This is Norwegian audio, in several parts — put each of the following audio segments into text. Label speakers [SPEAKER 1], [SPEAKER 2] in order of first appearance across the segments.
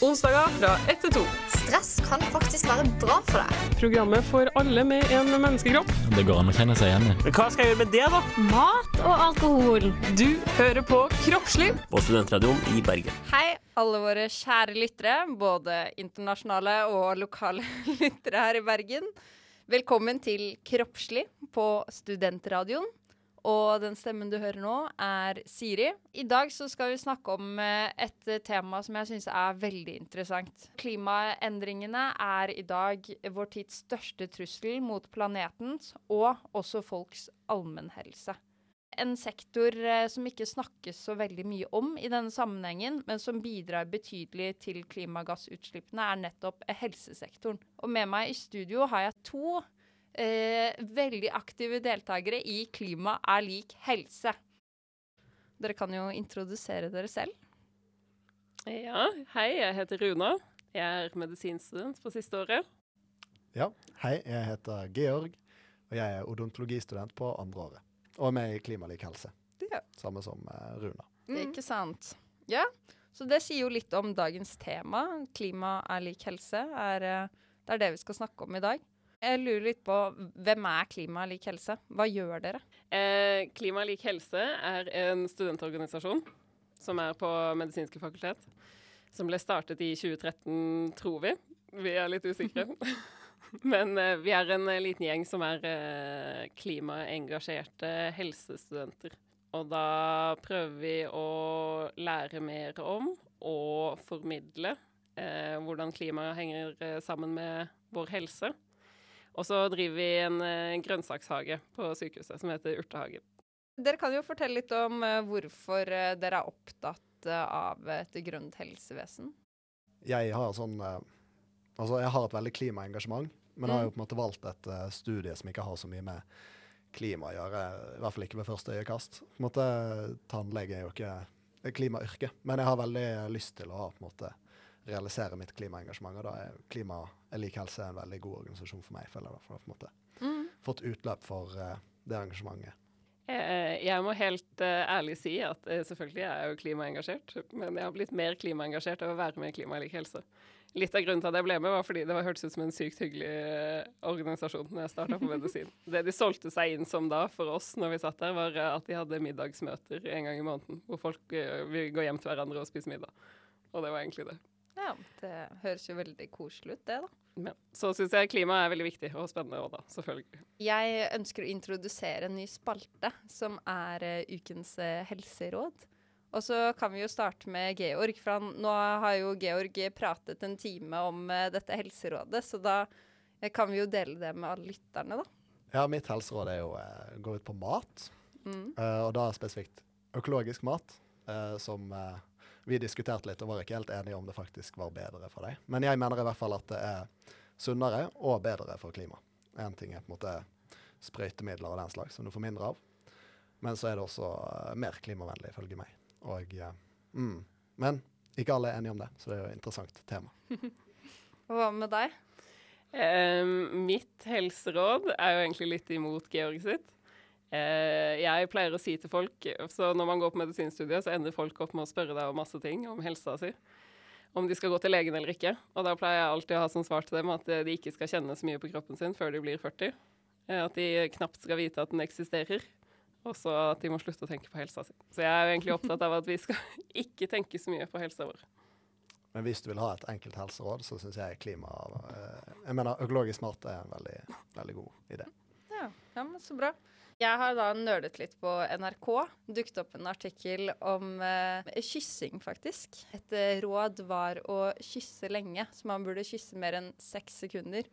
[SPEAKER 1] Onsdager fra 1 til 2.
[SPEAKER 2] Stress kan faktisk være bra for deg.
[SPEAKER 1] Programmet for alle med en menneskekropp.
[SPEAKER 3] Det går an å kjenne seg igjen i.
[SPEAKER 4] Men hva skal jeg gjøre med det, da?
[SPEAKER 5] Mat og alkohol.
[SPEAKER 1] Du hører på Kroppsliv.
[SPEAKER 4] På Studentradioen i Bergen.
[SPEAKER 6] Hei, alle våre kjære lyttere, både internasjonale og lokale lyttere her i Bergen. Velkommen til Kroppslig på Studentradioen. Og den stemmen du hører nå, er Siri. I dag så skal vi snakke om eh, et tema som jeg syns er veldig interessant. Klimaendringene er i dag vår tids største trussel mot planetens og også folks allmennhelse. En sektor eh, som ikke snakkes så veldig mye om i denne sammenhengen, men som bidrar betydelig til klimagassutslippene, er nettopp eh, helsesektoren. Og med meg i studio har jeg to eh, veldig aktive deltakere i Klima er lik helse. Dere kan jo introdusere dere selv.
[SPEAKER 7] Ja, hei, jeg heter Runa. Jeg er medisinstudent på siste året.
[SPEAKER 8] Ja, hei, jeg heter Georg, og jeg er odontologistudent på andre året. Og er med i Klimalik helse.
[SPEAKER 6] Ja.
[SPEAKER 8] Samme som Runa. Runa.
[SPEAKER 6] Ikke sant? Ja, så det sier jo litt om dagens tema. Klima er lik helse. Er, eh, det er det vi skal snakke om i dag. Jeg lurer litt på hvem er Klima lik helse? Hva gjør dere?
[SPEAKER 7] Eh, Klima lik helse er en studentorganisasjon som er på medisinske fakultet. Som ble startet i 2013, tror vi. Vi er litt usikre. Men eh, vi er en eh, liten gjeng som er eh, klimaengasjerte helsestudenter. Og da prøver vi å lære mer om og formidle eh, hvordan klimaet henger eh, sammen med vår helse. Og så driver vi en eh, grønnsakshage på sykehuset som heter Urtehagen.
[SPEAKER 6] Dere kan jo fortelle litt om eh, hvorfor eh, dere er opptatt av et grønt helsevesen.
[SPEAKER 8] Jeg har sånn Altså, jeg har et veldig klimaengasjement, men jeg har jo
[SPEAKER 6] Mm.
[SPEAKER 8] på en måte valgt et studie som ikke har så mye med klima å gjøre. I hvert fall ikke ved første øyekast. På en måte, Tannlege er jo ikke klimayrket, klimayrke, men jeg har veldig lyst til å ha, på en måte, realisere mitt klimaengasjement. Og da er Klima er lik helse en veldig god organisasjon for meg. føler jeg i hvert på en måte.
[SPEAKER 6] Mm.
[SPEAKER 8] Fått utløp for uh, det engasjementet.
[SPEAKER 7] Eh, jeg må helt eh, ærlig si at selvfølgelig er jeg jo klimaengasjert, men jeg har blitt mer klimaengasjert av å være med i Klima lik helse. Litt av grunnen til at jeg ble med, var fordi det var hørtes ut som en sykt hyggelig organisasjon når jeg starta på medisin. Det de solgte seg inn som da, for oss når vi satt der, var at de hadde middagsmøter en gang i måneden, hvor folk vil gå hjem til hverandre og spise middag. Og det var egentlig det.
[SPEAKER 6] Ja, det høres jo veldig koselig ut, det, da.
[SPEAKER 7] Ja. så syns jeg klima er veldig viktig og spennende òg, da. Selvfølgelig.
[SPEAKER 6] Jeg ønsker å introdusere en ny spalte, som er uh, ukens uh, helseråd. Og så kan vi jo starte med Georg, for han, nå har jo Georg pratet en time om uh, dette helserådet, så da kan vi jo dele det med alle lytterne, da.
[SPEAKER 8] Ja, mitt helseråd er jo eh, gå ut på mat,
[SPEAKER 6] Mm.
[SPEAKER 8] eh, og da spesifikt økologisk mat, eh, som vi diskuterte litt og var ikke helt enige om det faktisk var bedre for deg. Men jeg mener i hvert fall at det er sunnere og bedre for klimaet. En ting er på en måte sprøytemidler og den slags, som du får mindre av. Men så er det også eh, mer klimavennlig, ifølge meg. Og, eh, mm. Men ikke alle er enige om det, så det er jo et interessant tema.
[SPEAKER 6] Hva med deg?
[SPEAKER 7] Eh, mitt helseråd er jo egentlig litt imot Georg sitt. Eh, jeg pleier å si til folk Så når man går på medisinstudiet, så ender folk opp med å spørre deg om masse ting om helsa si. Om de skal gå til legen eller ikke. Og da pleier jeg alltid å ha som svar til dem at eh, de ikke skal kjenne så mye på kroppen sin før de blir 40. Eh, at de knapt skal vite at den eksisterer. Og så at de må slutte å tenke på helsa si. Så jeg er jo egentlig opptatt av at vi skal ikke tenke så mye på helsa vår.
[SPEAKER 8] Men hvis du vil ha et enkelt helseråd, så syns jeg klima eh, Jeg mener økologisk mat er en veldig, veldig god idé.
[SPEAKER 6] Ja, ja, men så bra. Jeg har da nølet litt på NRK. Dukket opp en artikkel om eh, kyssing, faktisk. Et eh, råd var å kysse lenge, så man burde kysse mer enn seks sekunder.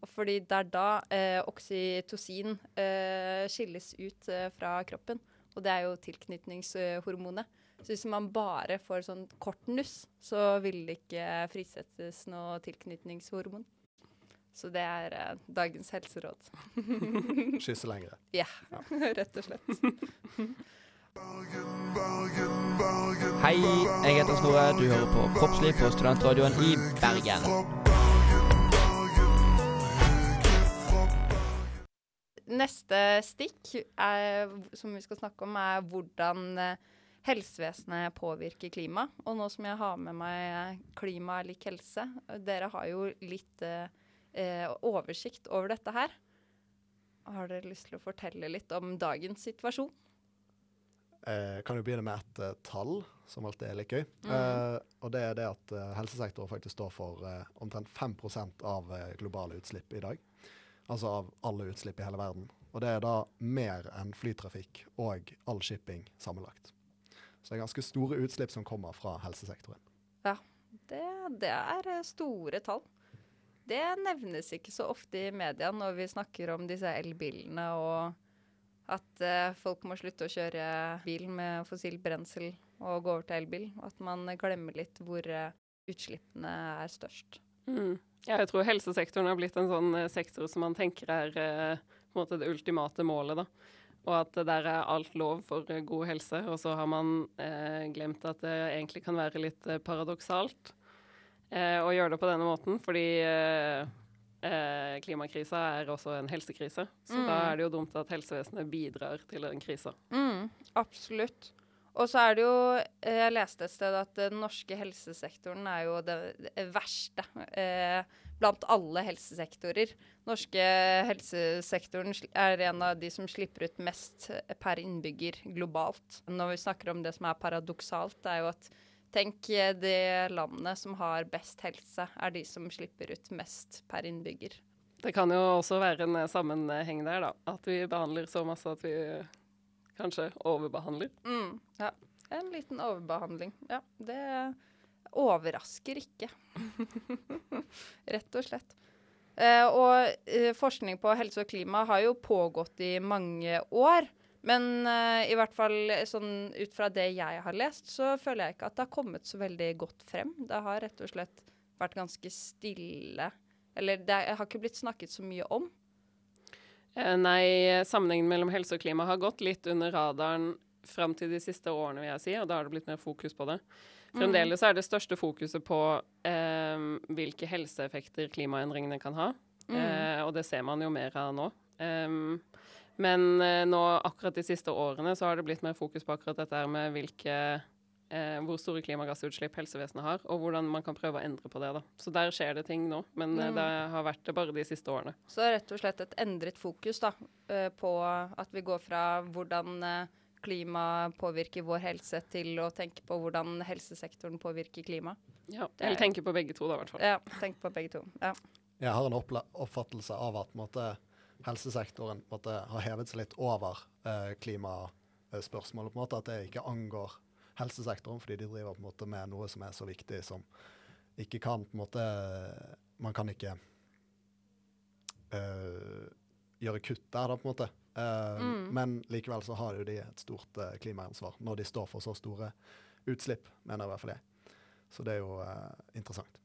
[SPEAKER 6] Og fordi det er da eh, oksytocin eh, skilles ut eh, fra kroppen. Og det er jo tilknytningshormonet. Så hvis man bare får sånn kort nuss, så vil det ikke frisettes noe tilknytningshormon. Så det er eh, dagens helseråd.
[SPEAKER 8] Kysse lengre.
[SPEAKER 6] Ja, rett og slett.
[SPEAKER 9] Hei, jeg heter Snorre. Du hører på Kroppslig på Studentradioen i Bergen.
[SPEAKER 6] Neste stikk er, som vi skal snakke om, er hvordan eh, helsevesenet påvirker klima. Og nå som jeg har med meg klima er lik helse, dere har jo litt eh, eh, oversikt over dette her. Har dere lyst til å fortelle litt om dagens situasjon?
[SPEAKER 8] Eh, kan jo begynne med et eh, tall, som alltid er litt gøy.
[SPEAKER 6] Mm.
[SPEAKER 8] Eh, og det er det at eh, helsesektoren faktisk står for eh, omtrent 5 av globale utslipp i dag. Altså av alle utslipp i hele verden. Og det er da mer enn flytrafikk og all shipping sammenlagt. Så det er ganske store utslipp som kommer fra helsesektoren.
[SPEAKER 6] Det, det er store tall. Det nevnes ikke så ofte i media når vi snakker om disse elbilene og at uh, folk må slutte å kjøre bil med fossilt brensel og gå over til elbil. At man glemmer litt hvor uh, utslippene er størst.
[SPEAKER 7] Mm. Ja, jeg tror helsesektoren har blitt en sånn eh, sektor som man tenker er uh, det ultimate målet. da. Og at der er alt lov for god helse. Og så har man glemt at det egentlig kan være litt paradoksalt å gjøre det på denne måten. Fordi eh, eh, klimakrisa er også en helsekrise. Så
[SPEAKER 6] Mm.
[SPEAKER 7] da er det jo dumt at helsevesenet bidrar til den krisa.
[SPEAKER 6] Mm, absolutt. Og så er det jo eh, Jeg leste et sted at den norske helsesektoren er jo det, det verste eh, blant alle helsesektorer. Norske helsesektoren er en av de som slipper ut mest eh, per innbygger globalt. Når vi snakker om det som er paradoksalt, det er jo at Tenk de det landet som har best helse, er de som slipper ut mest per innbygger.
[SPEAKER 7] Det kan jo også være en eh, sammenheng der, da. At vi behandler så masse at vi eh, kanskje overbehandler.
[SPEAKER 6] Mm, ja. En liten overbehandling. Ja, det overrasker ikke. Rett og slett. Eh, og eh, forskning på helse og klima har jo pågått i mange år. Men uh, i hvert fall sånn ut fra det jeg har lest, så føler jeg ikke at det har kommet så veldig godt frem. Det har rett og slett vært ganske stille. Eller det har ikke blitt snakket så mye om.
[SPEAKER 7] Eh, nei, sammenhengen mellom helse og klima har gått litt under radaren fram til de siste årene, vil jeg si, og da har det blitt mer fokus på det. Fremdeles er det største fokuset på eh, hvilke helseeffekter klimaendringene kan ha,
[SPEAKER 6] Mm.
[SPEAKER 7] eh, og det ser man jo mer av nå. Em, men eh, nå, akkurat de siste årene, så har det blitt mer fokus på akkurat dette med hvilke eh, hvor store klimagassutslipp helsevesenet har, og hvordan man kan prøve å endre på det. da. Så der skjer det ting nå, men eh,
[SPEAKER 6] Mm.
[SPEAKER 7] det har vært det bare de siste årene.
[SPEAKER 6] Så rett og slett et endret fokus da, eh, på at vi går fra hvordan klima påvirker vår helse, til å tenke på hvordan helsesektoren påvirker klima.
[SPEAKER 7] Ja,
[SPEAKER 6] Det er-
[SPEAKER 7] Eller tenke på begge to, da, i hvert fall.
[SPEAKER 6] Ja, tenke på begge to. Ja.
[SPEAKER 8] Jeg har en oppla- oppfattelse av at måtte, en måte, helsesektoren måte, har hevet seg litt over eh, klimaspørsmålet. på en måte, At det ikke angår helsesektoren, fordi de driver på en måte med noe som er så viktig som ikke kan på en måte Man kan ikke eh, gjøre kutt der, da, på en måte. Eh,
[SPEAKER 6] Mm.
[SPEAKER 8] Men likevel så har jo de et stort eh, klimaansvar når de står for så store utslipp, mener i hvert fall jeg. Så det er jo eh, interessant.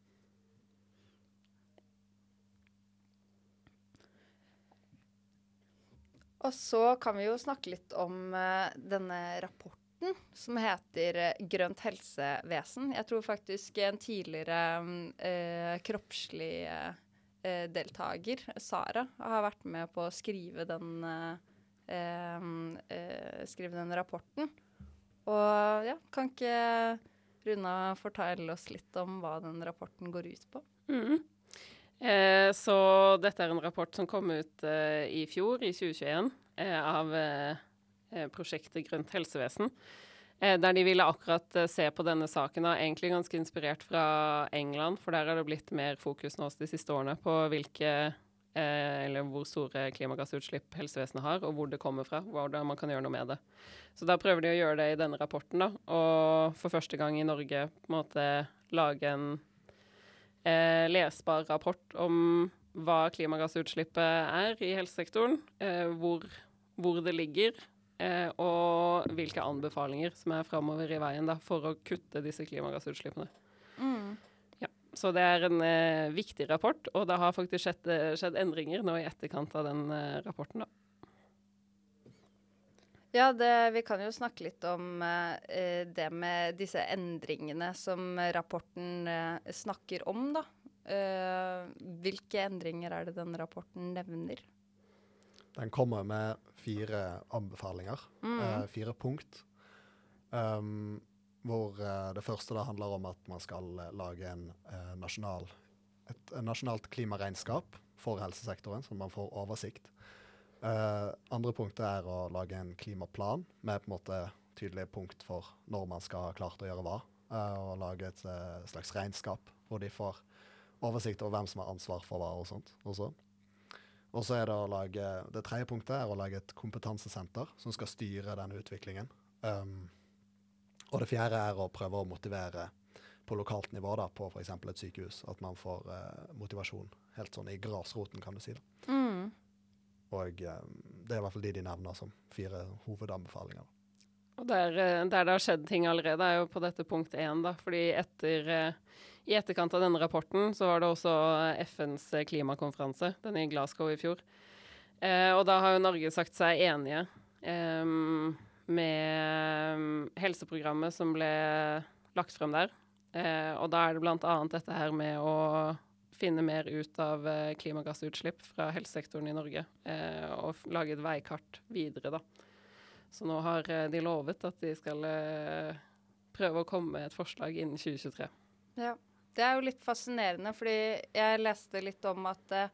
[SPEAKER 6] Og så kan vi jo snakke litt om uh, denne rapporten som heter eh, Grønt helsevesen. Jeg tror faktisk en tidligere mm, eh, kroppslig eh, deltaker, Sara, har vært med på å skrive den, mm, skrive den rapporten. Og ja, kan ikke Runa fortelle oss litt om hva den rapporten går ut på?
[SPEAKER 7] Mhm. Eh, så dette er en rapport som kom ut eh, i fjor, i 2021, eh, av eh, eh, prosjektet Grønt helsevesen. Der de ville akkurat se på denne saken, da, egentlig ganske inspirert fra England, for der har det blitt mer fokus nå de siste årene på hvilke eller hvor store klimagassutslipp helsevesenet har, og hvor det kommer fra, hvordan man kan gjøre noe med det. Så da prøver de å gjøre det i denne rapporten, da, og for første gang i Norge på en måte lage en eh, lesbar rapport om hva klimagassutslippet er i helsesektoren, eh, hvor, hvor det ligger, eh, og hvilke anbefalinger som er framover i veien da, for å kutte disse klimagassutslippene. Ja, så det er en eh, viktig rapport, og det har faktisk skjedd, eh, skjedd endringer nå i etterkant av den eh, rapporten. da.
[SPEAKER 6] Ja, det, vi kan jo snakke litt om eh, det med disse endringene som rapporten eh, snakker om, da. Eh, hvilke endringer er det den rapporten nevner?
[SPEAKER 8] Den kommer med fire anbefalinger,
[SPEAKER 6] Mm.
[SPEAKER 8] eh, fire punkt. Um, hvor eh, det første da handler om at man skal eh, lage en, nasjonal, et, et nasjonalt klimaregnskap for helsesektoren, så man får oversikt. Eh, andre punktet er å lage en klimaplan med på en måte tydelige punkt for når man skal ha klart å gjøre hva. Uh, og lage et uh, slags regnskap hvor de får oversikt over hvem som har ansvar for hva og sånt også. Og så er det å lage Det tredje punktet er å lage et kompetansesenter som skal styre denne utviklingen. Um, og det fjerde er å prøve å motivere på lokalt nivå, da, på f.eks. et sykehus. At man får motivasjon helt sånn i grasroten, kan du si. da.
[SPEAKER 6] Mm.
[SPEAKER 8] Og eh, det er i hvert fall de de nevner som fire hovedanbefalinger.
[SPEAKER 7] Og der, eh, der det har skjedd ting allerede, er jo på dette punkt én, da. Fordi etter eh, I etterkant av denne rapporten så var det også FNs klimakonferanse, den i Glasgow i fjor. Eh, og da har jo Norge sagt seg enige eh, med mm, helseprogrammet som ble lagt frem der. Eh, og da er det bl.a. dette her med å finne mer ut av eh, klimagassutslipp fra helsesektoren i Norge. Eh, og lage et veikart videre, da. Så nå har eh, de lovet at de skal prøve å komme med et forslag innen 2023.
[SPEAKER 6] Ja. Det er jo litt fascinerende, fordi jeg leste litt om at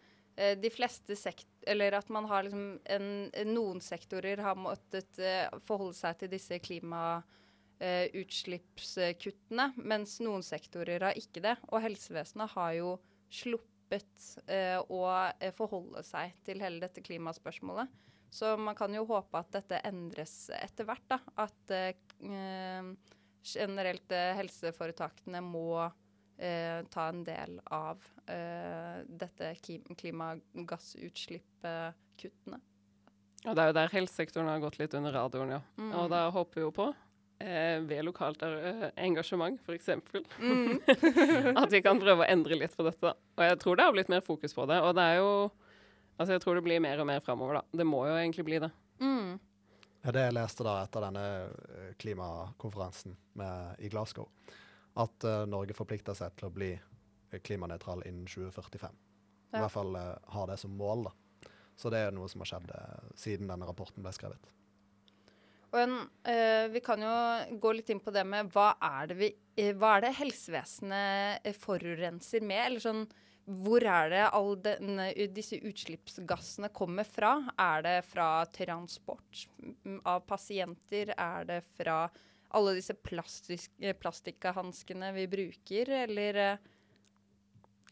[SPEAKER 6] de fleste sekt eller at man har liksom en, noen sektorer har måttet forholde seg til disse klimautslippskuttene, mens noen sektorer har ikke det. Og helsevesenet har jo sluppet eh, å eh, forholde seg til hele dette klimaspørsmålet. Så man kan jo håpe at dette endres etter hvert, da. At eh, eh, generelt eh, helseforetakene må eh, ta en del av eh, dette klimagassutslippkuttene.
[SPEAKER 7] Og det er jo der helsesektoren har gått litt under radioen, ja.
[SPEAKER 6] Mm.
[SPEAKER 7] Og da håper vi jo på, eh, ved lokalt eh, engasjement f.eks.,
[SPEAKER 6] Mm.
[SPEAKER 7] at vi kan prøve å endre litt på dette. Og jeg tror det har blitt mer fokus på det. Og det er jo Altså, jeg tror det blir mer og mer framover, da. Det må jo egentlig bli det.
[SPEAKER 6] Mm.
[SPEAKER 8] Ja, det jeg leste da etter denne eh, klimakonferansen med, i Glasgow, at uh, Norge forplikter seg til å bli klimanøytral innen 2045. I hvert fall uh, ha det som mål, da. Så det er noe som har skjedd uh, siden denne rapporten ble skrevet.
[SPEAKER 6] Og en, eh, vi kan jo gå litt inn på det med hva er det, vi, eh, hva er det helsevesenet eh, forurenser med? Eller sånn, hvor er det alle denne, disse utslippsgassene kommer fra? Er det fra transport mm, av pasienter? Er det fra alle disse eh, plastikkhanskene vi bruker, eller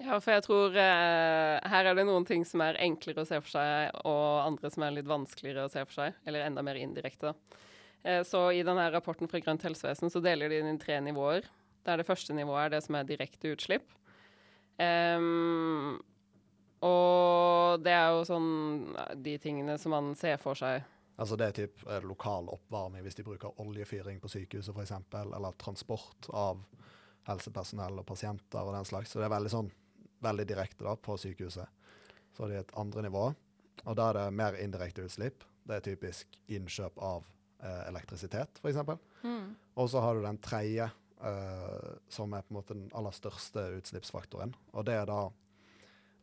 [SPEAKER 7] Ja, for jeg tror eh, her er det noen ting som er enklere å se for seg, og andre som er litt vanskeligere å se for seg, eller enda mer indirekte. da. Eh, så i denne rapporten fra Grønt helsevesen så deler de inn i tre nivåer. Der det første nivået er det som er direkte utslipp. Um, og det er jo sånn de tingene som man ser for seg.
[SPEAKER 8] Altså det er typ eh, lokal oppvarming hvis de bruker oljefyring på sykehuset f.eks., eller transport av helsepersonell og pasienter og den slags. Så det er veldig sånn veldig direkte da på sykehuset. Så det er et andre nivå, og da er det mer indirekte utslipp. Det er typisk innkjøp av eh, elektrisitet, f.eks.
[SPEAKER 6] mm.
[SPEAKER 8] Og så har du den tredje, eh, som er på en måte den aller største utslippsfaktoren. Og det er da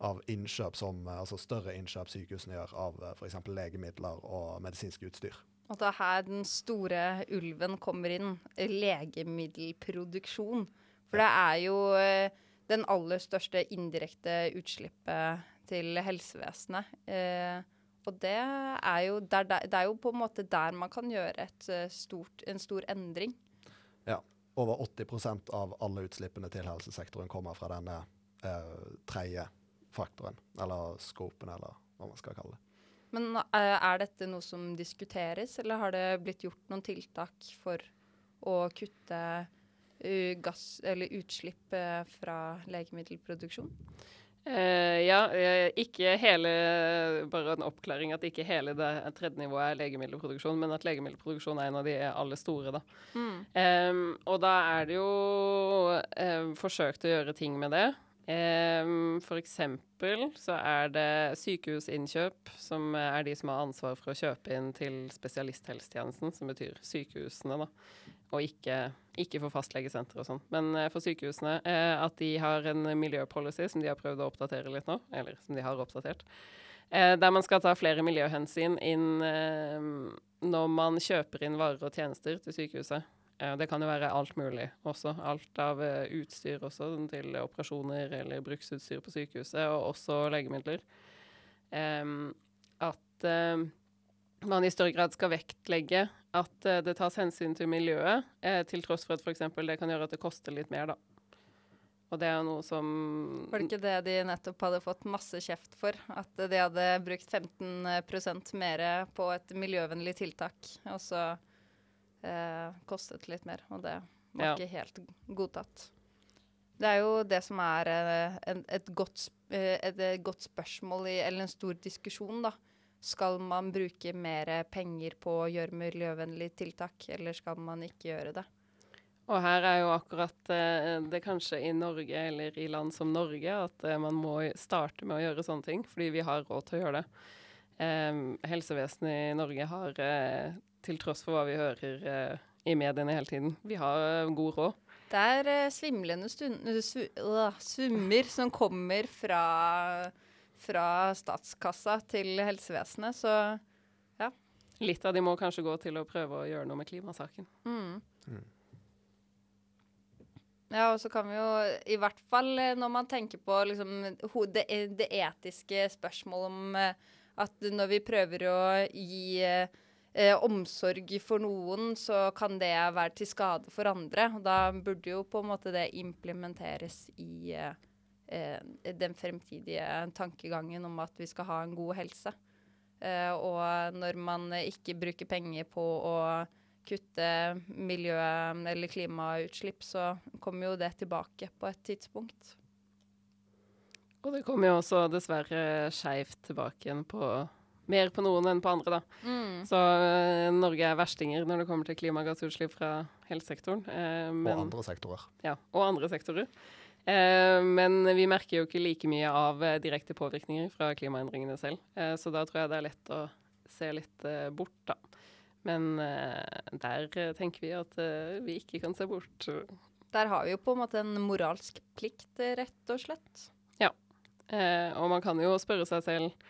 [SPEAKER 8] av innkjøp som, eh, altså større innkjøp sykehusene gjør av uh, f.eks. legemidler og medisinsk utstyr.
[SPEAKER 6] Og det er her den store ulven kommer inn. eh, Legemiddelproduksjon. For det er jo eh, den aller største indirekte utslippet til helsevesenet. Eh, og det er, jo, der, det er jo på en måte der man kan gjøre eh, stort, en stor endring. Ja.
[SPEAKER 8] Over 80% av alle utslippene til helsesektoren kommer fra denne eh, tredje faktoren, eller skopen, eller hva man skal kalle det.
[SPEAKER 6] Men eh, er dette noe som diskuteres, eller har det blitt gjort noen tiltak for å kutte eh, gass, eller utslipp fra legemiddelproduksjon?
[SPEAKER 7] Eh, ja, eh, ikke hele Bare en oppklaring at ikke hele det tredje nivået er legemiddelproduksjon, men at legemiddelproduksjon er en av de aller store, da. Em, og da er det jo em, forsøkt å gjøre ting med det. Um, for eksempel så er det sykehusinnkjøp som er de som har ansvar for å kjøpe inn til spesialisthelsetjenesten, som betyr sykehusene, da. Og ikke, ikke for fastlegesenter og sånn. Men eh, for sykehusene eh, at de har en miljøpolicy som de har prøvd å oppdatere litt nå, eller som de har oppdatert. Eh, der man skal ta flere miljøhensyn inn eh, når man kjøper inn varer og tjenester til sykehuset. Eh, Det kan jo være alt mulig også. Alt av eh, utstyr også til operasjoner eller bruksutstyr på sykehuset, og også legemidler. At eh, man i større grad skal vektlegge at det tas hensyn til miljøet, til tross for at f.eks. det kan gjøre at det koster litt mer, da. Og det er noe som
[SPEAKER 6] Var det ikke det de nettopp hadde fått masse kjeft for? At de hadde brukt 15% mer på et miljøvennlig tiltak, og så eh, kostet litt mer. Og det var
[SPEAKER 7] Ja.
[SPEAKER 6] ikke helt godtatt. Det er jo det som er eh, en, et, godt, eh, et, eh, godt spørsmål, i, eller en stor diskusjon, da. Skal man bruke mer penger på å gjøre miljøvennlige tiltak, eller skal man ikke gjøre det?
[SPEAKER 7] Og her er jo akkurat det kanskje i Norge, eller i land som Norge, at man må starte med å gjøre sånne ting, fordi vi har råd til å gjøre det. Eh, helsevesenet i Norge har, eh, til tross for hva vi hører eh, i mediene hele tiden, vi har eh, god råd.
[SPEAKER 6] Det er eh, svimlende stund, su, øh, summer som kommer fra, fra statskassa til helsevesenet, så
[SPEAKER 7] Litt av de må kanskje gå til å prøve å gjøre noe med klimasaken.
[SPEAKER 6] mm.
[SPEAKER 8] Mm.
[SPEAKER 6] Ja, og så kan vi jo i hvert fall når man tenker på liksom, ho- det, det etiske spørsmålet om at når vi prøver å gi eh, eh, omsorg for noen, så kan det være til skade for andre. Da burde jo på en måte det implementeres i eh, eh, den fremtidige tankegangen om at vi skal ha en god helse. Eh, og når man ikke bruker penger på å kutte miljø- eller klimautslipp, så kommer jo det tilbake på et tidspunkt.
[SPEAKER 7] Og det kommer jo også dessverre skeivt tilbake igjen på mer på noen enn på andre, da. Så uh, Norge er verstinger når det kommer til klimagassutslipp fra helsesektoren. eh,
[SPEAKER 8] Og andre sektorer.
[SPEAKER 7] Ja, og andre sektorer. Uh, men vi merker jo ikke like mye av direkte påvirkninger fra klimaendringene selv. Eh, så da tror jeg det er lett å se litt bort, da. Men der tenker vi at vi ikke kan se bort.
[SPEAKER 6] Der har vi jo på en måte en moralsk plikt, rett og slett.
[SPEAKER 7] Eh, og man kan jo spørre seg selv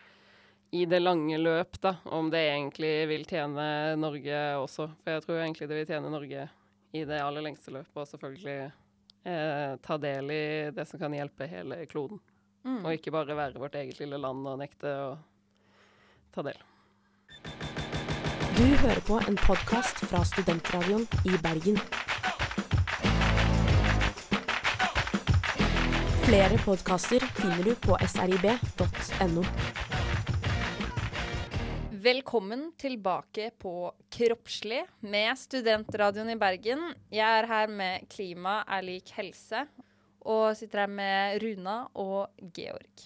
[SPEAKER 7] i det lange løp da, om det egentlig vil tjene Norge også. For jeg tror egentlig det vil tjene Norge i det aller lengste løpet, og selvfølgelig eh, ta del i det som kan hjelpe hele kloden.
[SPEAKER 6] Mm.
[SPEAKER 7] Og ikke bare være vårt eget lille land og nekte å ta del.
[SPEAKER 3] Du hører på en podkast fra Studentradioen i Bergen. Flere podkaster finner du på srib.no.
[SPEAKER 6] Velkommen tilbake på Kroppslig med Studentradioen i Bergen. Jeg er her med Klima er lik helse, og sitter her med Runa og Georg.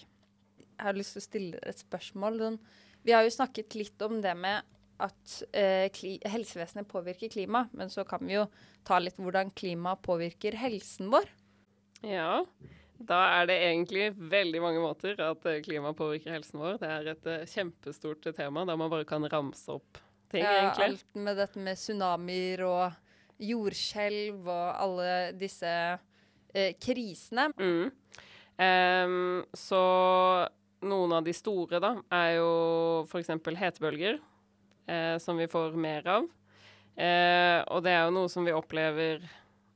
[SPEAKER 6] Jeg har lyst til å stille dere et spørsmål. Sånn, vi har jo snakket litt om det med at eh, helsevesenet påvirker klima, men så kan vi jo ta litt hvordan klima påvirker helsen vår.
[SPEAKER 7] Ja, da er det egentlig veldig mange måter at eh, klima påvirker helsen vår. Det er et eh, kjempestort tema der man bare kan ramse opp ting,
[SPEAKER 6] Ja,
[SPEAKER 7] egentlig.
[SPEAKER 6] alt med dette med tsunamier og jordskjelv og alle disse eh, krisene.
[SPEAKER 7] Mm. Um, så noen av de store, da, er jo f.eks. hetebølger, eh, som vi får mer av. Eh, og det er jo noe som vi opplever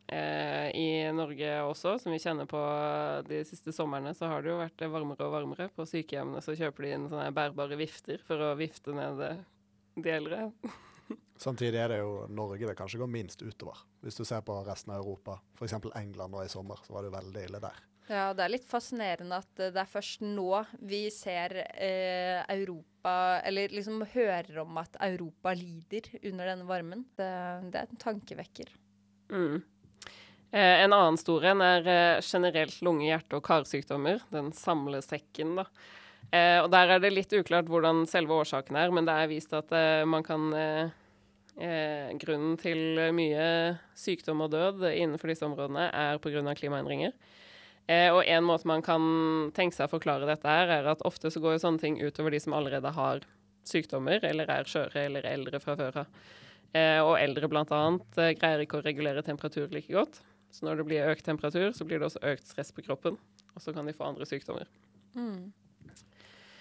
[SPEAKER 7] eh, i Norge også, som vi kjenner på de siste somrene. Så har det jo vært varmere og varmere. På sykehjemmene så kjøper de inn sånne bærbare vifter for å vifte ned de eldre.
[SPEAKER 8] Samtidig er det jo Norge det kanskje går minst utover. Hvis du ser på resten av Europa, f.eks. England nå i sommer, så var det jo veldig ille der.
[SPEAKER 6] Ja, det er litt fascinerende at eh, det er først nå vi ser eh, Europa Eller liksom hører om at Europa lider under denne varmen. Det, det er en tankevekker.
[SPEAKER 7] Mm. Eh, en annen stor en er eh, generelt lunge-, hjerte- og karsykdommer. Den samlesekken, da. Eh, og der er det litt uklart hvordan selve årsaken er, men det er vist at eh, man kan eh, eh, Grunnen til mye sykdom og død innenfor disse områdene er pga. klimaendringer. Og en måte man kan tenke seg å forklare dette her, er at ofte så går jo sånne ting utover de som allerede har sykdommer, eller er skjøre eller eldre fra før av. Og eldre annet eh, greier ikke å regulere temperatur like godt. Så når det blir økt temperatur, så blir det også økt stress på kroppen, og så kan de få andre sykdommer.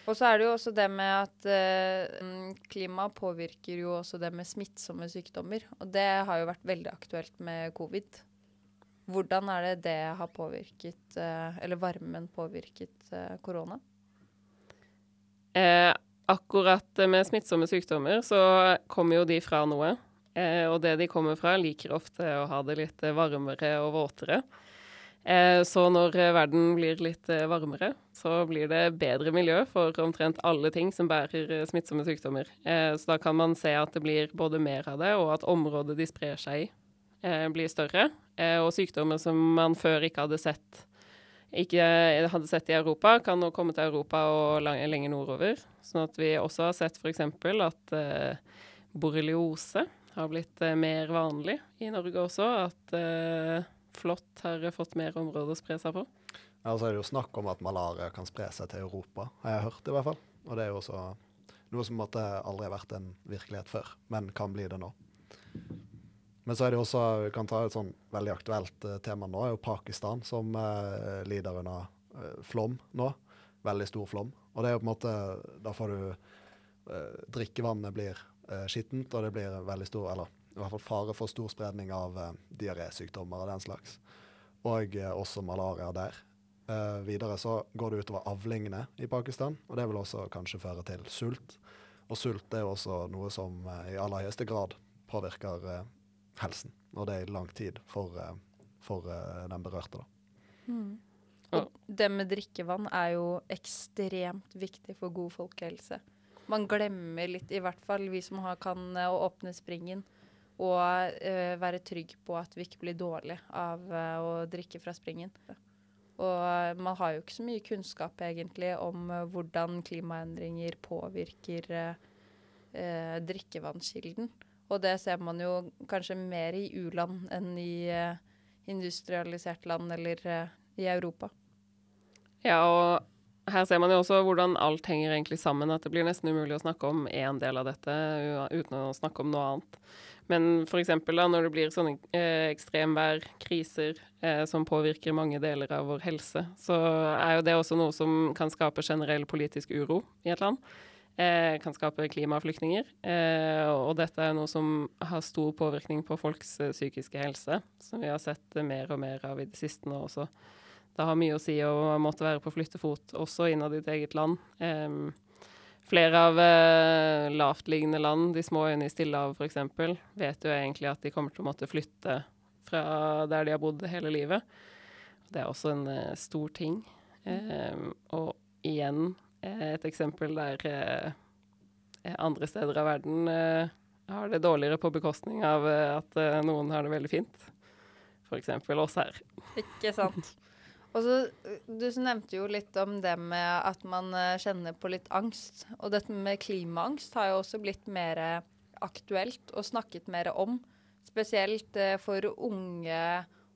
[SPEAKER 6] Og så er det jo også det med at eh, mm, klima påvirker jo også det med smittsomme sykdommer. Og det har jo vært veldig aktuelt med covid. Hvordan er det det har påvirket, eh, eller varmen påvirket eh, korona?
[SPEAKER 7] Eh, akkurat med smittsomme sykdommer så kommer jo de fra noe. Eh, og det de kommer fra, liker ofte å ha det litt varmere og våtere. Eh, så når eh, verden blir litt eh, varmere, så blir det bedre miljø for omtrent alle ting som bærer eh, smittsomme sykdommer. Eh, så da kan man se at det blir både mer av det, og at området de sprer seg i, blir større. og sykdommer som man før ikke hadde sett ikke hadde sett i Europa, kan nå komme til Europa og lenger nordover. Sånn at vi også har sett f.eks. at eh, borreliose har blitt eh, mer vanlig i Norge også. At eh, flått har fått mer områder å spre seg på.
[SPEAKER 8] Ja, og så er det jo snakk om at malaria kan spre seg til Europa, har jeg hørt i hvert fall. Og det er jo også noe som måtte aldri har vært en virkelighet før, men kan bli det nå. Men så er det også, vi kan ta et sånn veldig aktuelt uh, tema nå, er jo Pakistan, som uh, lider under uh, flom nå. Veldig stor flom. Og det er jo på en måte Da får du Drikkevannet blir skittent, og det blir veldig stor Eller i hvert fall fare for stor spredning av uh, diarésykdommer og den slags. Og uh, også malaria der. Uh, videre så går det utover avlingene i Pakistan, og det vil også kanskje føre til sult. Og sult er jo også noe som uh, i aller høyeste grad påvirker helsen, og det er i lang tid for, for den berørte. da.
[SPEAKER 6] Mm. Og det med drikkevann er jo ekstremt viktig for god folkehelse. Man glemmer litt, i hvert fall vi som har, kan åpne springen, og uh, være trygg på at vi ikke blir dårlige av uh, å drikke fra springen. Og man har jo ikke så mye kunnskap egentlig om uh, hvordan klimaendringer påvirker drikkevannskilden. Og det ser man jo kanskje mer i u-land enn i industrialisert land eller i Europa.
[SPEAKER 7] Ja, og her ser man jo også hvordan alt henger egentlig sammen. At det blir nesten umulig å snakke om én del av dette uten å snakke om noe annet. Men f.eks. når det blir sånne eh, ekstremvær, eh, som påvirker mange deler av vår helse, så er jo det også noe som kan skape generell politisk uro i et land. Eh, kan skape klimaflyktninger. Eh, og dette er noe som har stor påvirkning på folks eh, psykiske helse, som vi har sett mer og mer av i det siste nå også. Det har mye å si å måtte være på flyttefot også innad i ditt eget land. Um, Flere av uh, lavtliggende land, de små øyene i Stillehavet f.eks., vet jo egentlig at de kommer til å måtte flytte fra der de har bodd hele livet. Det er også en uh, stor ting. Um, og igjen eh, et eksempel der uh, andre steder av verden uh, har det dårligere på bekostning av at noen har det veldig fint. F.eks. oss her.
[SPEAKER 6] Ikke sant. Og så, Du nevnte jo litt om det med at man uh, kjenner på litt angst. Og dette med klimaangst har jo også blitt mer aktuelt og snakket mer om. Spesielt uh, for unge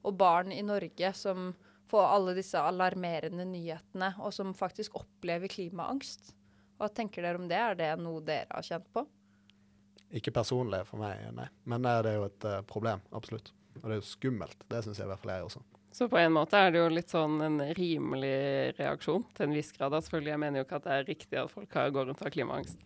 [SPEAKER 6] og barn i Norge som får alle disse alarmerende nyhetene, og som faktisk opplever klimaangst. Hva tenker dere om det? Er det noe dere har kjent på?
[SPEAKER 8] Ikke personlig for meg, nei. Men det er jo et problem, absolutt. Og det er jo skummelt. Det syns jeg i hvert fall jeg også.
[SPEAKER 7] Så på en måte er det jo litt sånn en rimelig reaksjon, til en viss grad. Selvfølgelig, jeg mener jo ikke at det er riktig at folk går rundt og har klimaangst.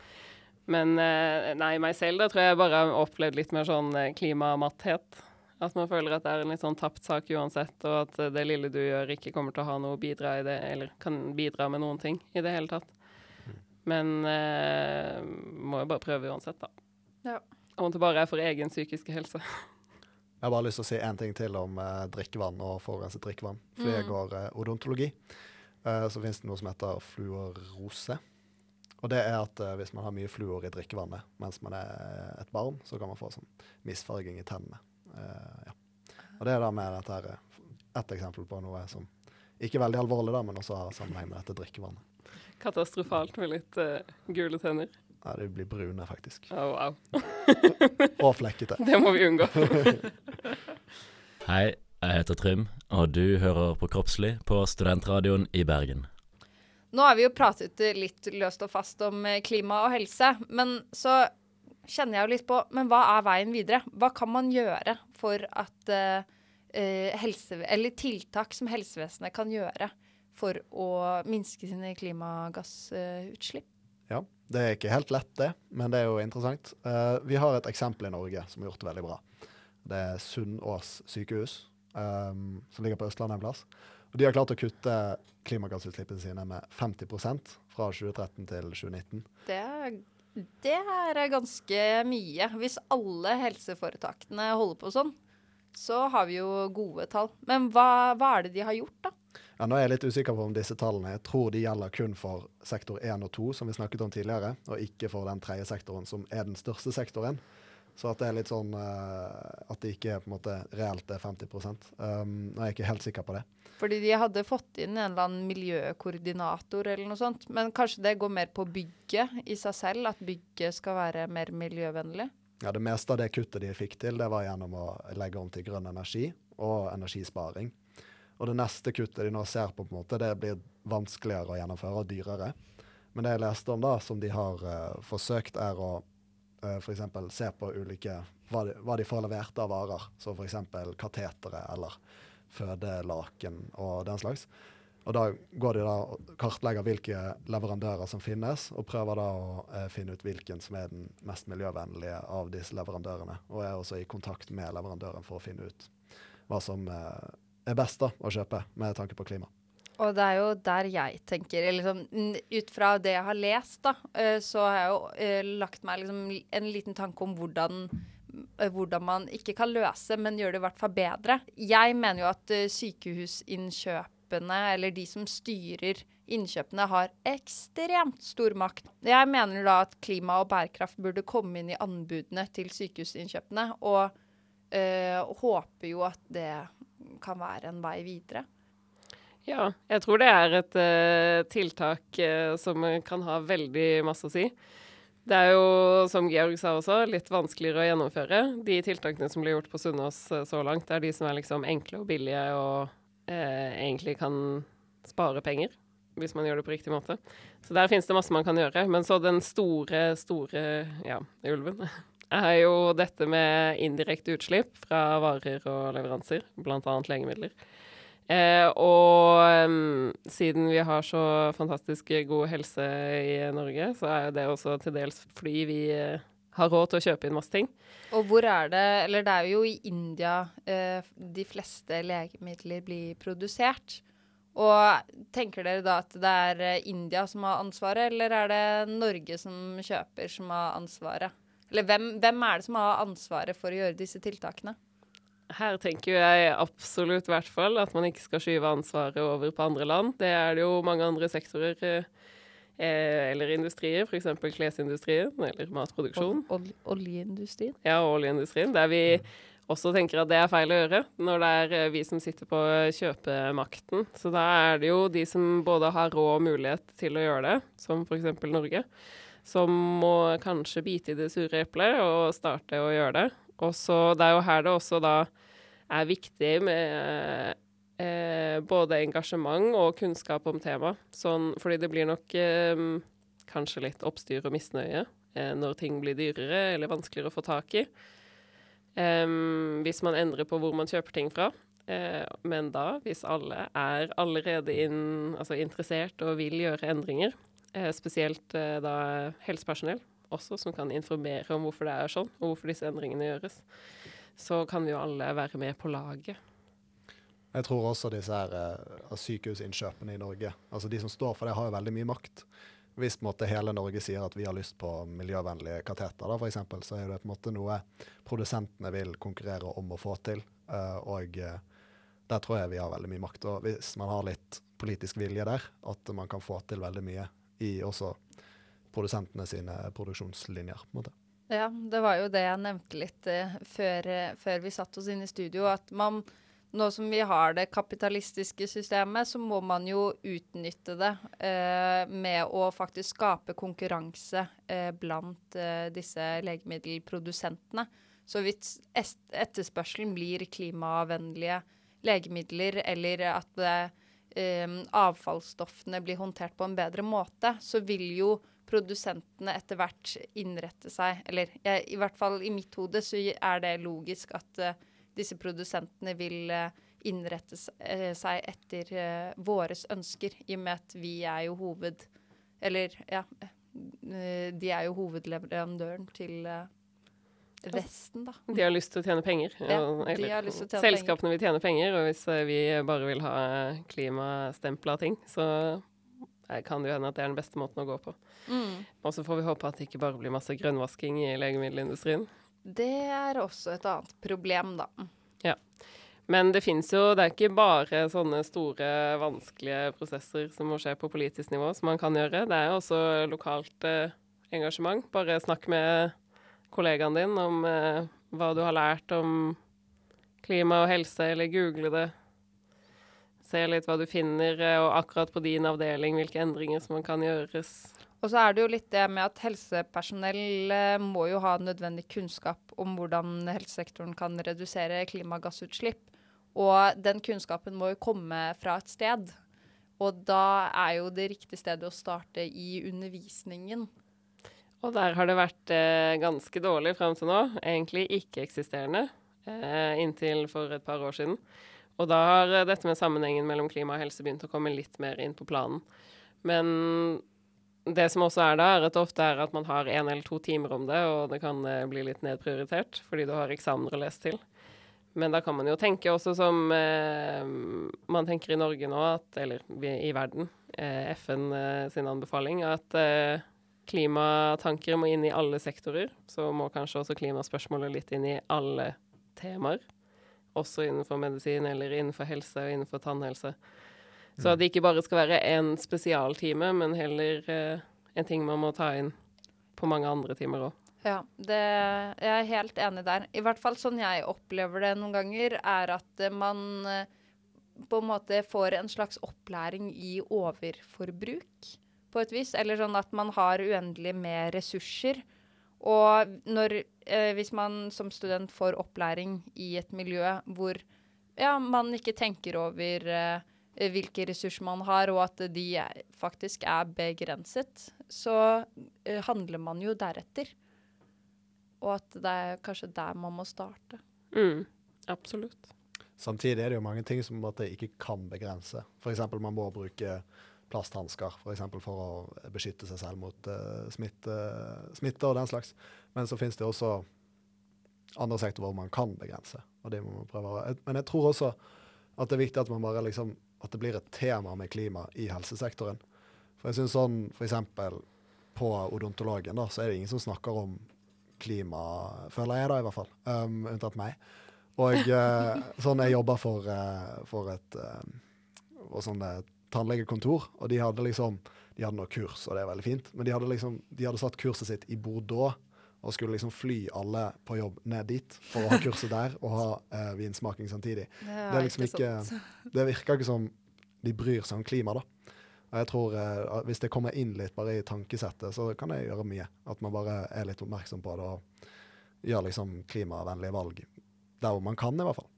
[SPEAKER 7] Men eh, nei, meg selv, da tror jeg bare har opplevd litt mer sånn eh, klimamatthet. At man føler at det er en litt sånn tapt sak uansett, og at det lille du gjør, ikke kommer til å ha noe å bidra i det, eller kan bidra med noen ting i det hele tatt. Men eh, må jo bare prøve uansett, da.
[SPEAKER 6] Ja.
[SPEAKER 7] Om det bare er for egen psykiske helse.
[SPEAKER 8] Jeg har bare lyst til å si én ting til om eh, drikkevann og forurenset drikkevann. Fordi mm. jeg går eh, odontologi, eh, så finnes det noe som heter fluorose. Og det er at eh, hvis man har mye fluor i drikkevannet mens man er et barn, så kan man få sånn misfarging i tennene. Eh, ja. Og det er da med dette her eh, ett eksempel på noe som ikke er veldig alvorlig, da, men også har sammenheng med dette drikkevannet.
[SPEAKER 7] Katastrofalt med litt gule tenner.
[SPEAKER 8] Ja, de blir brune, faktisk.
[SPEAKER 7] Oh, wow.
[SPEAKER 8] og flekkete.
[SPEAKER 7] Det må vi unngå.
[SPEAKER 10] Hei, jeg heter Trym, og du hører på Kroppslig på Studentradioen i Bergen.
[SPEAKER 6] Nå har vi jo pratet litt løst og fast om eh, klima og helse, men så kjenner jeg jo litt på Men hva er veien videre? Hva kan man gjøre for at uh, helse, Eller tiltak som helsevesenet kan gjøre for å minske sine klimagassutslipp?
[SPEAKER 8] Ja, det er ikke helt lett, det, men det er jo interessant. Uh, vi har et eksempel i Norge som har gjort det veldig bra. Det er Sunnaas sykehus, um, som ligger på Østlandet en plass. Og de har klart å kutte klimagassutslippene sine med 50% fra 2013 til 2019.
[SPEAKER 6] Det er, det er ganske mye. Hvis alle helseforetakene holder på sånn, så har vi jo gode tall. Men hva, hva er det de har gjort, da?
[SPEAKER 8] Ja, nå er jeg litt usikker på om disse tallene Jeg tror de gjelder kun for sektor 1 og 2, som vi snakket om tidligere, og ikke for den tredje sektoren, som er den største sektoren. Så at det er litt sånn uh, at det ikke er på en måte reelt er 50 um, er jeg ikke helt sikker på det.
[SPEAKER 6] Fordi de hadde fått inn en eller annen miljøkoordinator eller noe sånt. Men kanskje det går mer på bygget i seg selv, at bygget skal være mer miljøvennlig?
[SPEAKER 8] Ja, Det meste av det kuttet de fikk til, det var gjennom å legge om til grønn energi og energisparing. Og det neste kuttet de nå ser på, på en måte, det blir vanskeligere å gjennomføre og dyrere. Men det jeg leste om da, som de har uh, forsøkt, er å uh, eh, f.eks. se på ulike hva de, hva de, får levert av varer. Som f.eks. katetere eller fødelaken og den slags. Og da går de da og kartlegger hvilke leverandører som finnes, og prøver da å eh, finne ut hvilken som er den mest miljøvennlige av disse leverandørene. Og er også i kontakt med leverandøren for å finne ut hva som eh, er best da, å kjøpe med tanke på klima.
[SPEAKER 6] Og det er jo der jeg tenker liksom, Ut fra det jeg har lest, da, eh, så har jeg jo uh, lagt meg liksom, en liten tanke om hvordan, uh, hvordan man ikke kan løse, men gjør det i hvert fall bedre. Jeg mener jo at sykehusinnkjøpene, eller de som styrer innkjøpene, har ekstremt stor makt. Jeg mener da at klima og bærekraft burde komme inn i anbudene til sykehusinnkjøpene, og håper jo at det kan være en vei videre.
[SPEAKER 7] Ja, jeg tror det er et uh, tiltak uh, som kan ha veldig masse å si. Det er jo, som Georg sa også, litt vanskeligere å gjennomføre. De tiltakene som blir gjort på Sunnaas uh, så langt, er de som er liksom enkle og billige og egentlig kan spare penger, hvis man gjør det på riktig måte. Så der finnes det masse man kan gjøre. Men så den store, store ja, ulven er jo dette med indirekte utslipp fra varer og leveranser, bl.a. legemidler. Eh, og um, siden vi har så fantastisk god helse i Norge, så er det også til dels fordi vi eh, har råd til å kjøpe inn masse ting.
[SPEAKER 6] Og hvor er det Eller det er jo i India eh, de fleste legemidler blir produsert. Og tenker dere da at det er India som har ansvaret, eller er det Norge som kjøper, som har ansvaret? Eller hvem, hvem er det som har ansvaret for å gjøre disse tiltakene?
[SPEAKER 7] Her tenker jeg absolutt hvert fall at man ikke skal skyve ansvaret over på andre land. Det er det jo mange andre sektorer eh, eller industrier, f.eks. klesindustrien eller matproduksjon.
[SPEAKER 6] Ol oljeindustrien?
[SPEAKER 7] Ja, oljeindustrien. Der vi også tenker at det er feil å gjøre, når det er eh, vi som sitter på kjøpemakten. Så da er det jo de som både har råd og mulighet til å gjøre det, som f.eks. Norge, som må kanskje bite i det sure eplet og starte å gjøre det. Og så Det er jo her det også da er viktig med eh, både engasjement og kunnskap om temaet. Sånn, fordi det blir nok eh, kanskje litt oppstyr og misnøye eh, når ting blir dyrere eller vanskeligere å få tak i. hvis man endrer på hvor man kjøper ting fra. Eh, men da, hvis alle er allerede inn, altså interessert og vil gjøre endringer, spesielt eh, da helsepersonell, også, som kan informere om hvorfor det er sånn, og hvorfor disse endringene gjøres, så kan vi jo alle være med på laget.
[SPEAKER 8] Jeg tror også disse her, uh, sykehusinnkjøpene i Norge, altså de som står for det, har jo veldig mye makt. Hvis på en måte, hele Norge sier at vi har lyst på miljøvennlige kateter, da, for eksempel, så er det på en måte noe produsentene vil konkurrere om å få til. Og der tror jeg vi har veldig mye makt. Og hvis man har litt politisk vilje der, at man kan få til veldig mye i også produsentene sine produksjonslinjer. på en måte.
[SPEAKER 6] Ja, det var jo det jeg nevnte litt uh, før, uh, før, vi satt oss inn i studio. At man, nå som vi har det kapitalistiske systemet, så må man jo utnytte det uh, med å faktisk skape konkurranse blant disse legemiddelprodusentene. Så hvis etterspørselen blir klimavennlige legemidler, eller at avfallsstoffene blir håndtert på en bedre måte, så vil jo produsentene etter hvert innrette seg. Eller jeg, i hvert fall i mitt hode så er det logisk at uh, disse produsentene vil uh, innrette seg etter eh, våres ønsker, i og med at vi er jo hoved... Eller, ja De er jo hovedleverandøren til eh, Vesten, da.
[SPEAKER 7] De har lyst til å tjene penger.
[SPEAKER 6] Ja, de har lyst til å tjene
[SPEAKER 7] selskapene vil tjene penger, og hvis eh, vi bare vil ha klimastempla ting, så eh, kan det jo hende at det er den beste måten å gå på.
[SPEAKER 6] Mm.
[SPEAKER 7] Og så får vi håpe at det ikke bare blir masse grønnvasking i legemiddelindustrien.
[SPEAKER 6] Det er også et annet problem, da.
[SPEAKER 7] Ja. Men det fins jo Det er ikke bare sånne store, vanskelige prosesser som må skje på politisk nivå, som man kan gjøre. Det er jo også lokalt eh, engasjement. Bare snakk med kollegaen din om eh, hva du har lært om klima og helse, eller google det. Se litt hva du finner, eh, og akkurat på din avdeling hvilke endringer som kan gjøres.
[SPEAKER 6] Og så er det jo litt det med at helsepersonell eh, må jo ha nødvendig kunnskap om hvordan helsesektoren kan redusere klimagassutslipp. Og den kunnskapen må jo komme fra et sted. Og da er jo det riktige stedet å starte i undervisningen.
[SPEAKER 7] Og der har det vært eh, ganske dårlig fram til nå. Egentlig ikke-eksisterende eh, inntil for et par år siden. Og da har eh, dette med sammenhengen mellom klima og helse begynt å komme litt mer inn på planen. Men det som også er da, er at det ofte er at man har én eller to timer om det, og det kan eh, bli litt nedprioritert fordi du har eksamener å lese til. Men da kan man jo tenke også som eh, man tenker i Norge nå, at, eller i verden, FN sin anbefaling, at klimatanker må inn i alle sektorer. Så må kanskje også klimaspørsmålet litt inn i alle temaer. Også innenfor medisin eller innenfor helse og innenfor tannhelse. Så at det ikke bare skal være én spesialtime, men heller eh, en ting man må ta inn på mange andre timer òg.
[SPEAKER 6] Ja, det, jeg er helt enig der. I hvert fall sånn jeg opplever det noen ganger, er at man eh, på en måte får en slags opplæring i overforbruk, på et vis. Eller sånn at man har uendelig med ressurser. Og når, eh, hvis man som student får opplæring i et miljø hvor ja, man ikke tenker over eh, hvilke ressurser man har, og at de er, faktisk er begrenset, så eh, handler man jo deretter. Og at det er kanskje der man må starte.
[SPEAKER 7] Mm, absolutt.
[SPEAKER 8] Samtidig er det jo mange ting som en ikke kan begrense. F.eks. man må bruke plasthansker for, eksempel for å beskytte seg selv mot uh, smitte, smitte og den slags. Men så finnes det også andre sektorer hvor man kan begrense. og det må man prøve. å- Men jeg tror også at det er viktig at man bare liksom, at det blir et tema med klima i helsesektoren. For jeg synes sånn, for eksempel på odontologen, da, så er det ingen som snakker om klima, føler jeg da i hvert fall, um, unntatt meg. Og uh, sånn jeg jobber for, uh, for et uh, og sånn, tannlegekontor, og de hadde liksom de hadde noe kurs, og det er veldig fint, men de hadde liksom, de hadde satt kurset sitt i Bordeaux, og skulle liksom fly alle på jobb ned dit for å ha kurset der og ha eh, vinsmaking samtidig.
[SPEAKER 6] Det
[SPEAKER 8] det, liksom
[SPEAKER 6] ikke
[SPEAKER 8] det virker ikke som de bryr seg om klima, da. Og jeg tror eh, Hvis det kommer inn litt bare i tankesettet, så kan det gjøre mye. At man bare er litt oppmerksom på det og gjør liksom klimavennlige valg der hvor man kan, i hvert fall.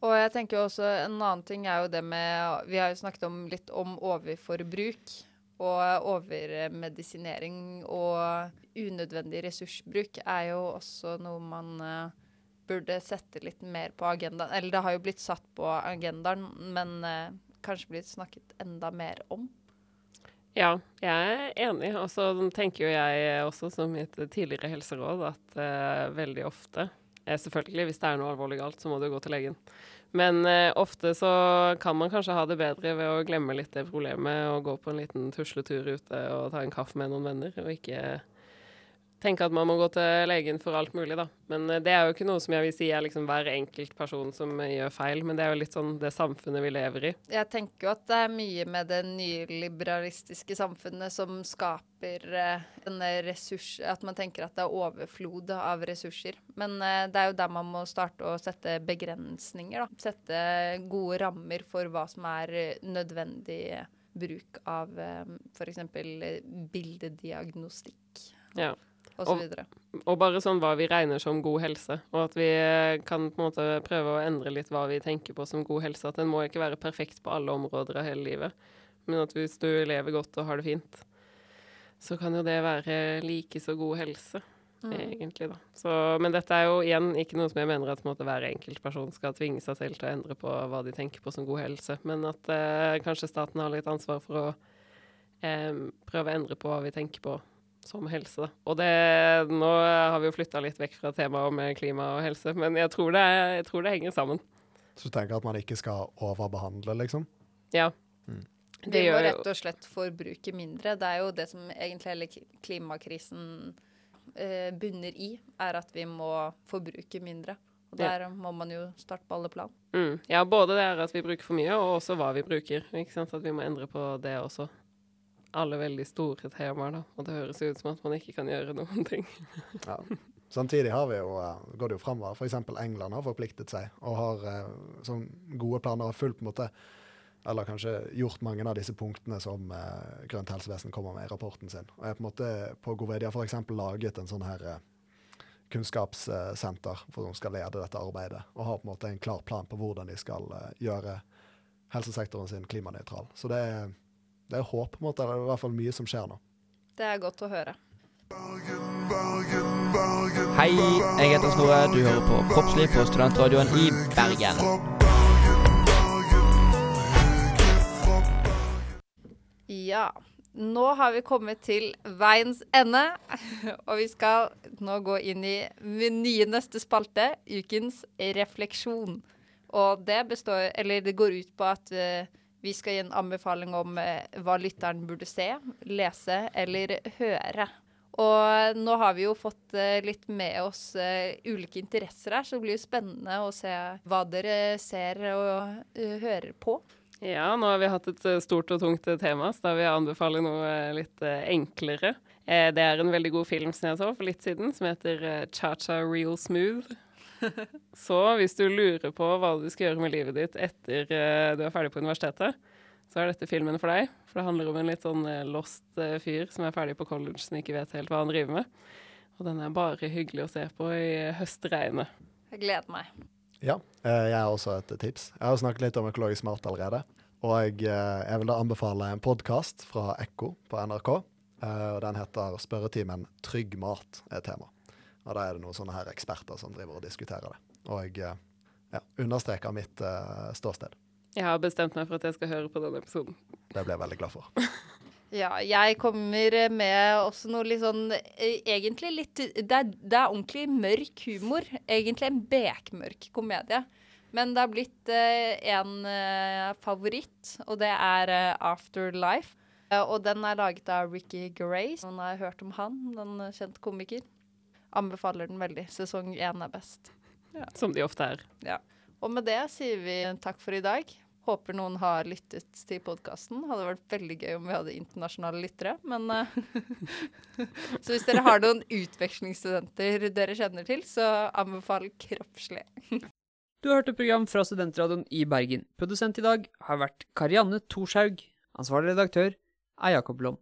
[SPEAKER 6] Og jeg tenker jo også en annen ting er jo det med Vi har jo snakket om litt om overforbruk og overmedisinering og unødvendig ressursbruk er jo også noe man uh, burde sette litt mer på agendaen. Eller det har jo blitt satt på agendaen, men uh, kanskje blitt snakket enda mer om.
[SPEAKER 7] Ja, jeg er enig. Og så tenker jo jeg også, som mitt tidligere helseråd, at uh, veldig ofte Selvfølgelig, hvis det er noe alvorlig galt, så må du gå til legen. Men eh, ofte så kan man kanskje ha det bedre ved å glemme litt det problemet og gå på en liten tusletur ute og ta en kaffe med noen venner, og ikke tenke at man må gå til legen for alt mulig, da. Men eh, det er jo ikke noe som jeg vil si er liksom hver enkelt person som eh, gjør feil, men det er jo litt sånn det samfunnet vi lever i.
[SPEAKER 6] Jeg tenker jo at det er mye med det nyliberalistiske samfunnet som skaper eh, denne ressurs... At man tenker at det er overflod av ressurser. Men eh, det er jo der man må starte å sette begrensninger, da. Sette gode rammer for hva som er eh, nødvendig bruk av eh, f.eks. bildediagnostikk
[SPEAKER 7] Ja.
[SPEAKER 6] Og
[SPEAKER 7] Og- Og bare sånn hva vi regner som god helse, og at vi kan på en måte prøve å endre litt hva vi tenker på som god helse. At den må ikke være perfekt på alle områder av hele livet, men at hvis du lever godt og har det fint, så kan jo det være like så god helse.
[SPEAKER 6] Mm.
[SPEAKER 7] egentlig, da. Så, men dette er jo igjen ikke noe som jeg mener at en måte, hver enkelt person skal tvinge seg selv til å endre på hva de tenker på som god helse, men at eh, kanskje staten har litt ansvar for å eh, prøve å endre på hva vi tenker på som helse. Og det, nå har vi jo flytta litt vekk fra temaet om eh, klima og helse, men jeg tror det, jeg tror det henger sammen.
[SPEAKER 8] Så du tenker at man ikke skal overbehandle, liksom?
[SPEAKER 7] Ja.
[SPEAKER 8] Mm.
[SPEAKER 6] Vi
[SPEAKER 7] Det
[SPEAKER 6] må
[SPEAKER 7] gjør jo
[SPEAKER 6] rett og slett forbruke mindre. Det er jo det som egentlig hele klimakrisen eh, bunner i, er at vi må forbruke mindre. Og
[SPEAKER 7] Ja.
[SPEAKER 6] der må man jo starte på alle plan.
[SPEAKER 7] Mm. Ja, både det er at vi bruker for mye, og også hva vi bruker. Ikke sant? At vi må endre på det også. Alle veldig store temaer, da. Og det høres ut som at man ikke kan gjøre noen ting.
[SPEAKER 8] Ja. Samtidig har vi jo, eh, går det jo framover. F.eks. England har forpliktet seg og har sånn gode planer og fulgt på en måte eller kanskje gjort mange av disse punktene som eh, Grønt helsevesen kommer med i rapporten sin. Og jeg på en måte på Govedia f.eks. laget en sånn her kunnskapssenter for som skal lede dette arbeidet, og har på en måte en klar plan på hvordan de skal gjøre helsesektoren sin klimanøytral. Så det er, det er håp, på en måte. Det er i hvert fall mye som skjer nå.
[SPEAKER 6] Det er godt å høre.
[SPEAKER 9] Hei, jeg heter Snorre. Du hører på Kroppsliv på studentradioen i Bergen.
[SPEAKER 6] Ja. Nå har vi kommet til veiens ende, og vi skal nå gå inn i min nye neste spalte, ukens refleksjon. Og det består Eller det går ut på at eh, vi skal gi en anbefaling om eh, hva lytteren burde se, lese eller høre. Og nå har vi jo fått eh, litt med oss eh, ulike interesser her, så det blir jo spennende å se hva dere ser og hører på.
[SPEAKER 7] Ja, nå har vi hatt et stort og tungt tema, så da vil jeg anbefale noe litt enklere. Det er en veldig god film som jeg så for litt siden, som heter Cha-Cha Real Smooth. Så hvis du lurer på hva du skal gjøre med livet ditt etter uh, du er ferdig på universitetet, så er dette filmen for deg. For det handler om en litt sånn eh, lost uh, fyr som er ferdig på college, som ikke vet helt hva han driver med. Og den er bare hyggelig å se på i høstregnet.
[SPEAKER 6] Jeg gleder meg.
[SPEAKER 8] Ja, eh, jeg har også et tips. Jeg har snakket litt om økologisk mat allerede. Og jeg, jeg vil da anbefale en podkast fra Ekko på NRK. eh, og Den heter 'Spørretimen trygg mat' er tema. Og Da er det noen sånne her eksperter som driver og diskuterer det. Og jeg eh, ja, understreker mitt uh, ståsted.
[SPEAKER 7] Jeg har bestemt meg for at jeg skal høre på denne episoden.
[SPEAKER 8] Det blir jeg veldig glad for.
[SPEAKER 6] Ja, jeg kommer med også noe litt sånn eh, Egentlig litt Det er, det er ordentlig mørk humor. Egentlig en bekmørk komedie. Men det har blitt uh, en uh, favoritt, og det er uh, Afterlife. Og den er laget av Ricky Grace. Noen har hørt om han, den kjente komiker. Anbefaler den veldig. Sesong én er best.
[SPEAKER 7] Som de ofte er.
[SPEAKER 6] Ja. Og med det sier vi takk for i dag. Håper noen har lyttet til podkasten. Hadde vært veldig gøy om vi hadde internasjonale lyttere, men uh, Så hvis dere har noen utvekslingsstudenter dere kjenner til, så anbefal kroppslig.
[SPEAKER 11] Du har hørt et program fra Studentradioen i Bergen. Produsent i dag har vært Karianne Thorshaug. Ansvarlig redaktør er Jakob Lom.